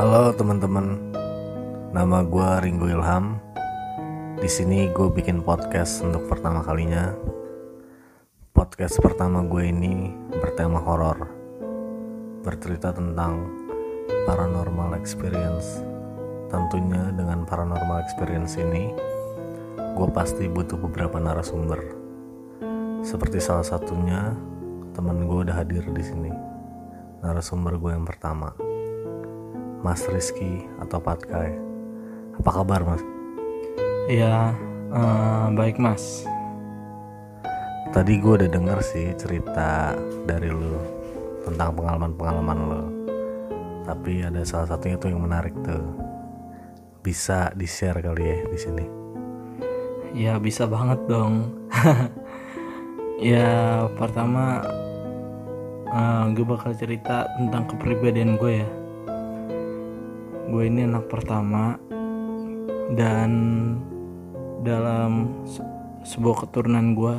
Halo teman-teman, nama gue Ringo Ilham. Di sini gue bikin podcast untuk pertama kalinya. Podcast pertama gue ini bertema horor, bercerita tentang paranormal experience. Tentunya dengan paranormal experience ini, gue pasti butuh beberapa narasumber. Seperti salah satunya teman gue udah hadir di sini. Narasumber gue yang pertama. Mas Rizky atau Patkai. Apa kabar Mas? Iya, eh, baik Mas. Tadi gue udah denger sih cerita dari lu tentang pengalaman-pengalaman lo. Tapi ada salah satunya tuh yang menarik tuh. Bisa di-share kali ya di sini. Ya bisa banget dong. ya pertama eh, gue bakal cerita tentang kepribadian gue ya. Gue ini anak pertama dan dalam se- sebuah keturunan gue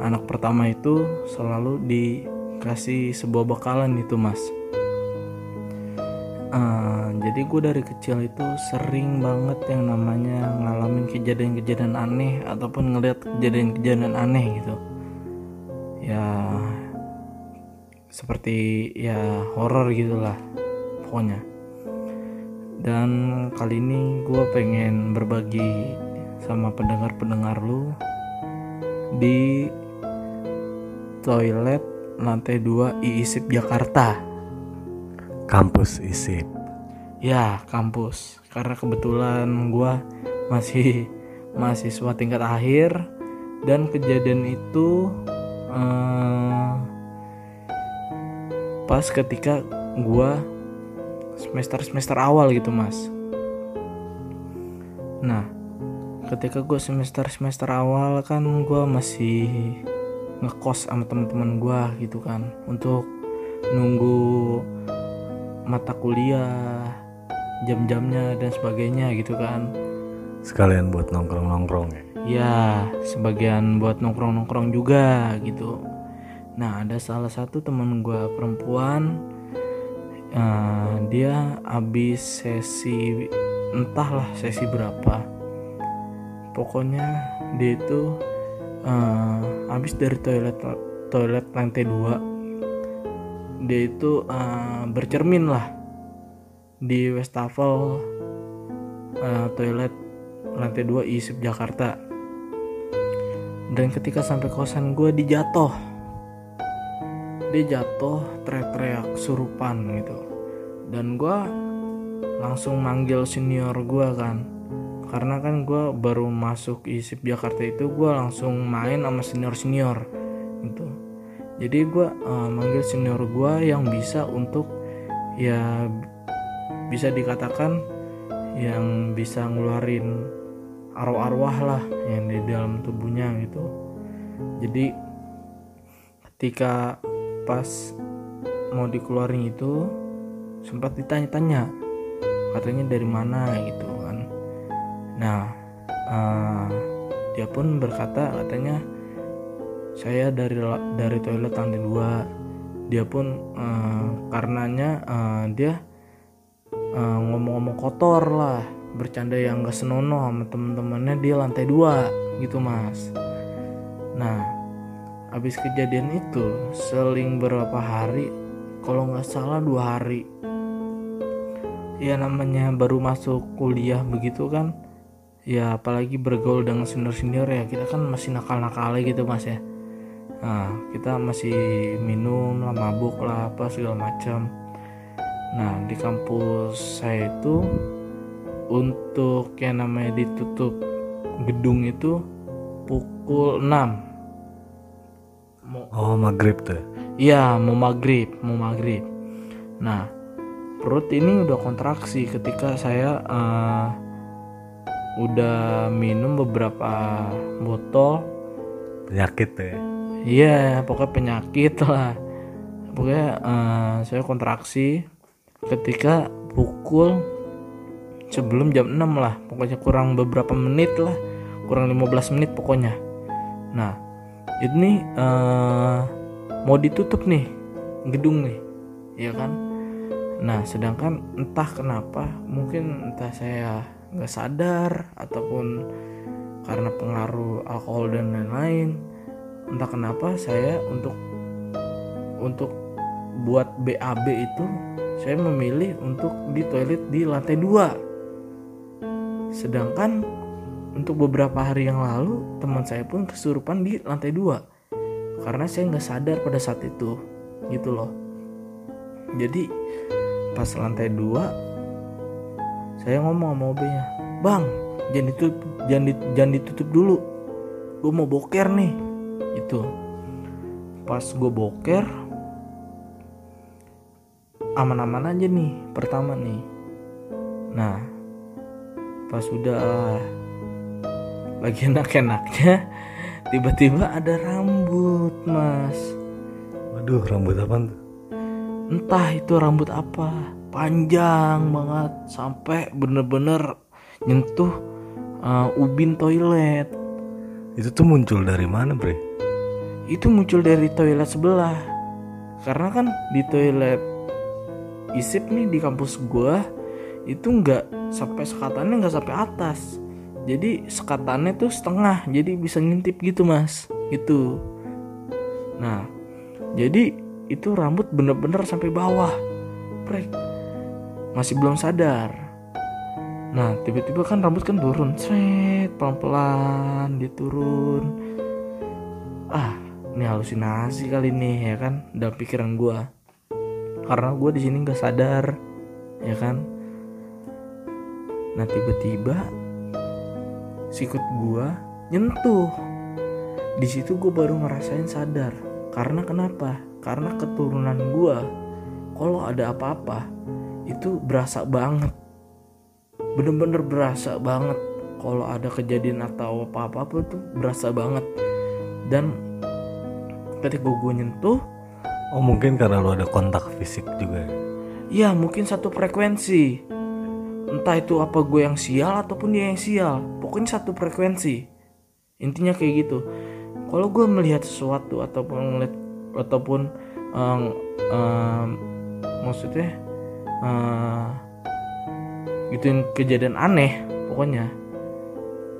anak pertama itu selalu dikasih sebuah bakalan itu mas. Eh, jadi gue dari kecil itu sering banget yang namanya ngalamin kejadian-kejadian aneh ataupun ngeliat kejadian-kejadian aneh gitu. Ya seperti ya horor gitulah pokoknya dan kali ini gue pengen berbagi sama pendengar-pendengar lu di toilet lantai 2 IISIP Jakarta Kampus ISIP. Ya, kampus. Karena kebetulan gua masih mahasiswa tingkat akhir dan kejadian itu eh, pas ketika gua semester-semester awal gitu, Mas. Nah, ketika gua semester-semester awal kan gua masih ngekos sama teman-teman gua gitu kan untuk nunggu mata kuliah jam-jamnya dan sebagainya gitu kan Sekalian buat nongkrong-nongkrong ya. ya sebagian buat nongkrong-nongkrong juga gitu nah ada salah satu teman gue perempuan eh, dia habis sesi entahlah sesi berapa. Pokoknya dia itu eh, habis dari toilet toilet lantai 2 dia itu eh, bercermin lah di wastafel eh, toilet lantai 2 ISIP Jakarta. Dan ketika sampai kosan gue dijatuh dia jatuh teriak-teriak surupan gitu. Dan gue langsung manggil senior gue kan. Karena kan gue baru masuk ISIP Jakarta itu gue langsung main sama senior-senior gitu. Jadi gue eh, manggil senior gue yang bisa untuk ya bisa dikatakan yang bisa ngeluarin arwah-arwah lah yang di dalam tubuhnya gitu. Jadi ketika pas mau dikeluarin itu sempat ditanya-tanya katanya dari mana? gitu kan. Nah eh, dia pun berkata katanya saya dari dari toilet lantai dua. Dia pun eh, karenanya eh, dia eh, ngomong-ngomong kotor lah bercanda yang gak senonoh sama temen-temennya di lantai dua gitu mas. Nah habis kejadian itu seling beberapa hari kalau nggak salah dua hari. Ya namanya baru masuk kuliah begitu kan. Ya apalagi bergaul dengan senior-senior ya kita kan masih nakal-nakal gitu mas ya. Nah kita masih minum lah mabuk lah apa segala macam. Nah di kampus saya itu untuk yang namanya ditutup gedung itu pukul 6 mau Oh maghrib tuh. Iya, mau maghrib, mau maghrib. Nah, perut ini udah kontraksi ketika saya eh, udah minum beberapa botol. Penyakit tuh ya. Iya, pokoknya penyakit lah. Pokoknya eh, saya kontraksi ketika pukul sebelum jam 6 lah. Pokoknya kurang beberapa menit lah. Kurang 15 menit pokoknya. Nah, ini eh, mau ditutup nih gedung nih ya kan? Nah sedangkan entah kenapa mungkin entah saya nggak sadar ataupun karena pengaruh alkohol dan lain-lain entah kenapa saya untuk untuk buat BAB itu saya memilih untuk di toilet di lantai dua. Sedangkan untuk beberapa hari yang lalu teman saya pun kesurupan di lantai dua. Karena saya nggak sadar pada saat itu gitu loh. Jadi pas lantai dua saya ngomong sama OB-nya bang jangan ditutup jangan, di, jangan ditutup dulu. Gue mau boker nih. Itu pas gue boker aman-aman aja nih pertama nih. Nah pas udah lagi enak-enaknya tiba-tiba ada rambut mas. Waduh rambut apa tuh? Entah itu rambut apa panjang banget sampai bener-bener nyentuh uh, ubin toilet. Itu tuh muncul dari mana bre? Itu muncul dari toilet sebelah. Karena kan di toilet isip nih di kampus gua itu nggak sampai sekatannya nggak sampai atas jadi sekatannya tuh setengah jadi bisa ngintip gitu mas. Gitu. Nah jadi itu rambut bener-bener sampai bawah. Prek. masih belum sadar. Nah tiba-tiba kan rambut kan turun. Seret pelan-pelan dia turun. Ah ini halusinasi kali nih ya kan? Dalam pikiran gue karena gue di sini nggak sadar ya kan? Nah tiba-tiba sikut gue nyentuh. Di situ gue baru ngerasain sadar. Karena kenapa? Karena keturunan gue kalau ada apa-apa itu berasa banget. Bener-bener berasa banget. Kalau ada kejadian atau apa-apa tuh berasa banget. Dan ketika gue nyentuh oh mungkin karena lu ada kontak fisik juga ya? Mungkin satu frekuensi entah itu apa gue yang sial ataupun dia yang sial. Pokoknya satu frekuensi. Intinya kayak gitu. Kalau gue melihat sesuatu ataupun melihat ataupun um, um, maksudnya uh, gituin kejadian aneh pokoknya.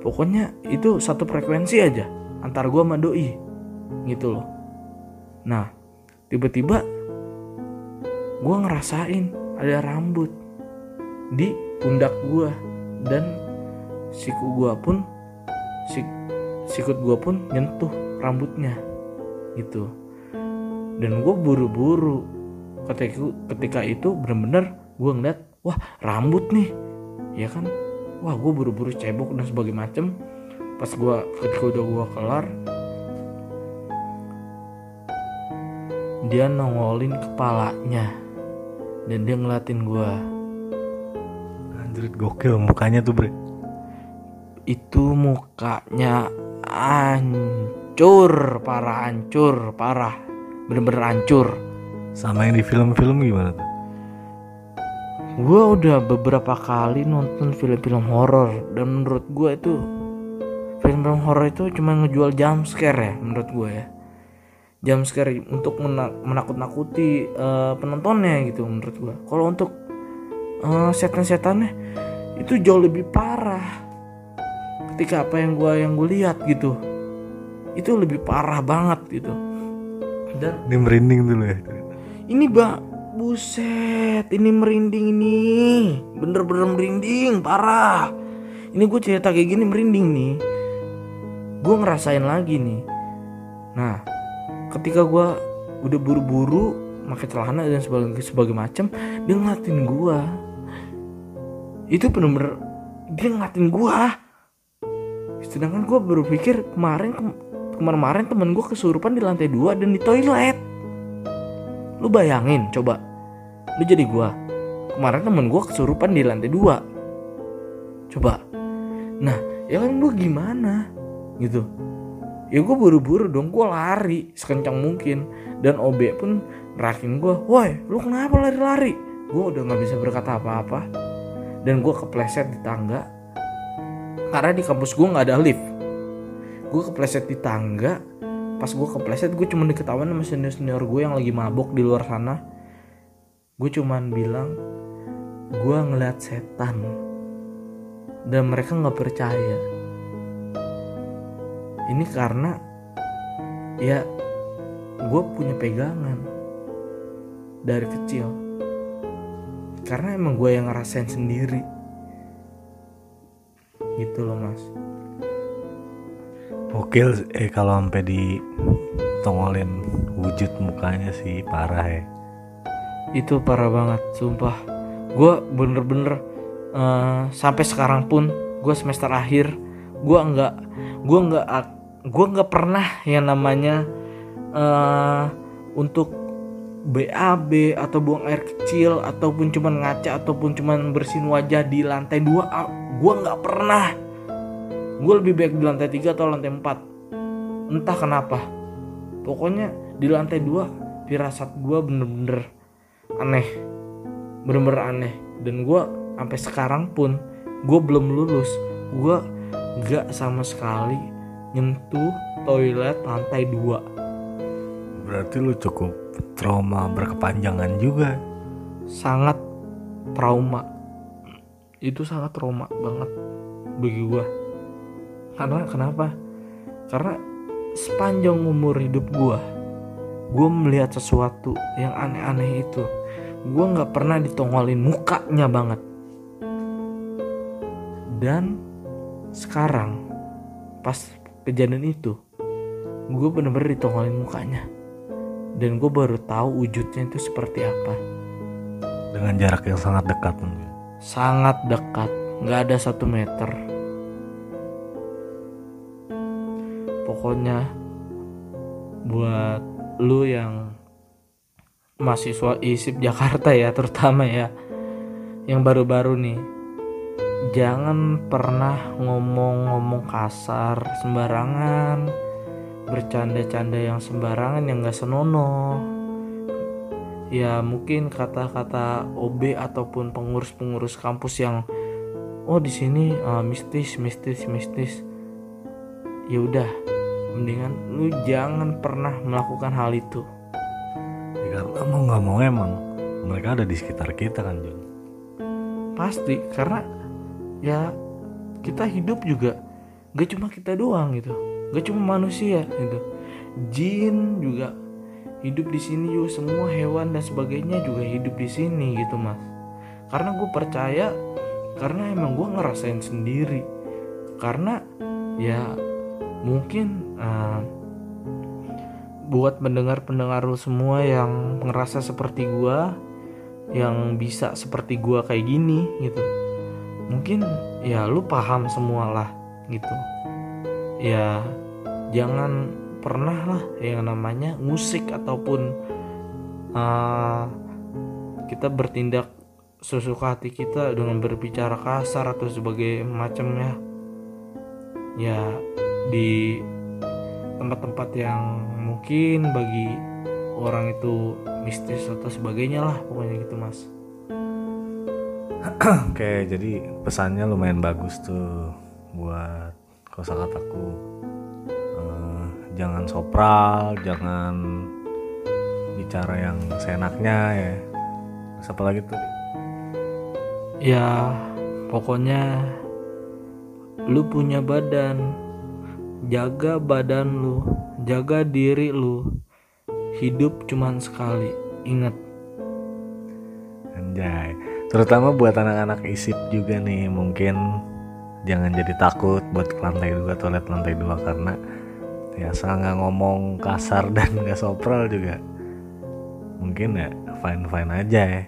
Pokoknya itu satu frekuensi aja antar gue sama doi gitu loh. Nah tiba-tiba gue ngerasain ada rambut di pundak gue dan siku gue pun sik, sikut gue pun nyentuh rambutnya gitu. Dan gue buru-buru ketika ketika itu bener-bener gue ngeliat wah rambut nih. Ya kan? Wah gue buru-buru cebok dan sebagainya macem. Pas gue ketika udah gue kelar dia nongolin kepalanya dan dia ngeliatin gue anjrit gokil mukanya tuh bre. Itu mukanya hancur parah hancur parah. Bener-bener hancur. Sama yang di film-film gimana tuh? Gue udah beberapa kali nonton film-film horor dan menurut gue itu film-film horor itu cuma ngejual jump scare ya menurut gue ya. Jump scare untuk menakut-nakuti uh, penontonnya gitu menurut gue kalau untuk uh, setan-setannya itu jauh lebih parah ketika apa yang gue yang gue lihat gitu. Itu lebih parah banget gitu. Dan ini merinding dulu ya. Ini bang buset ini merinding ini. Bener-bener merinding parah. Ini gue cerita kayak gini merinding nih. Gue ngerasain lagi nih. Nah ketika gue udah buru-buru pakai celana dan sebagai sebagai macam dia ngeliatin gue itu bener-bener dia ngeliatin gue sedangkan gue berpikir kemarin kemarin-kemarin temen gue kesurupan di lantai dua dan di toilet. Lu bayangin coba. Lu jadi gue kemarin temen gue kesurupan di lantai dua. Coba. Nah ya kan gue gimana? Gitu. Ya gue buru-buru dong gue lari sekencang mungkin. Dan OB pun nerakin gue woi lu kenapa lari-lari? Gue udah nggak bisa berkata apa-apa dan gue kepleset di tangga. Karena di kampus gue nggak ada lift. Gue kepleset di tangga. Pas gue kepleset gue cuma diketahuan sama senior senior gue yang lagi mabok di luar sana. Gue cuman bilang gue ngeliat setan. Dan mereka nggak percaya. Ini karena ya gue punya pegangan dari kecil karena emang gue yang ngerasain sendiri. Gitu loh mas. Gokil eh kalau sampai ditongolin wujud mukanya sih parah ya. itu parah banget sumpah. Gue bener-bener eh, sampai sekarang pun gue semester akhir gue nggak gue nggak gue nggak pernah yang namanya eh, untuk BAB atau buang air kecil ataupun cuman ngaca ataupun cuman bersihin wajah di lantai dua gue nggak pernah. Gue lebih baik di lantai tiga atau lantai empat. Entah kenapa. Pokoknya di lantai dua firasat gue bener-bener aneh. Bener-bener aneh. Dan gue sampai sekarang pun gue belum lulus. Gue gak sama sekali nyentuh toilet lantai dua. Berarti lu cukup trauma berkepanjangan juga. sangat trauma. Itu sangat trauma banget bagi gue karena kenapa? Karena sepanjang umur hidup gue gue melihat sesuatu yang aneh-aneh itu gue nggak pernah ditongolin mukanya banget. Dan sekarang pas kejadian itu gue bener-bener ditongolin mukanya dan gue baru tahu wujudnya itu seperti apa. Dengan jarak yang sangat dekat mungkin. sangat dekat. Nggak ada satu meter. Pokoknya buat lu yang mahasiswa ISIP Jakarta ya terutama ya yang baru-baru nih jangan pernah ngomong-ngomong kasar sembarangan bercanda-canda yang sembarangan yang gak senonoh. Ya mungkin kata-kata OB ataupun pengurus-pengurus kampus yang oh di sini uh, mistis mistis mistis. Ya udah mendingan lu jangan pernah melakukan hal itu. Ya, karena mau nggak mau emang mereka ada di sekitar kita kan Jun. pasti karena ya kita hidup juga gak cuma kita doang gitu gak cuma manusia gitu. Jin juga hidup di sini juga semua hewan dan sebagainya juga hidup di sini gitu mas. Karena gue percaya karena emang gue ngerasain sendiri. Karena ya mungkin uh, buat pendengar-pendengar lu semua yang ngerasa seperti gue yang bisa seperti gua kayak gini gitu. Mungkin ya lu paham semua lah gitu ya jangan pernah lah yang namanya musik ataupun uh, kita bertindak sesuka hati kita dengan berbicara kasar atau sebagai macamnya ya di tempat-tempat yang mungkin bagi orang itu mistis atau sebagainya lah pokoknya gitu mas. Oke, jadi pesannya lumayan bagus tuh buat kosakataku. Eh, jangan sopral, jangan bicara yang seenaknya ya. Terus apa lagi tuh? ya pokoknya lu punya badan jaga badan lu jaga diri lu hidup cuman sekali ingat Anjay. Terutama buat anak-anak isip juga nih, mungkin jangan jadi takut buat ke lantai dua toilet lantai dua karena ya asal nggak ngomong kasar dan nggak sopral juga. Mungkin ya fine fine aja ya.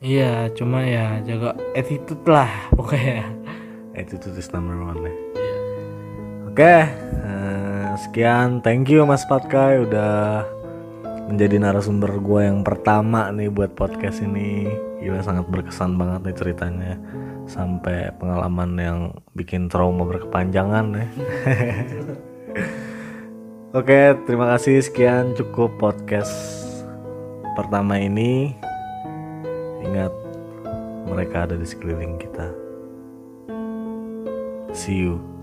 Iya cuma ya jaga attitude lah pokoknya. Attitude is number one ya. Oke eh, sekian. Thank you mas Patkai udah menjadi narasumber gue yang pertama nih buat podcast ini gila sangat berkesan banget nih ceritanya sampai pengalaman yang bikin trauma berkepanjangan ya Oke, terima kasih sekian cukup podcast pertama ini. Ingat mereka ada di sekeliling kita. See you.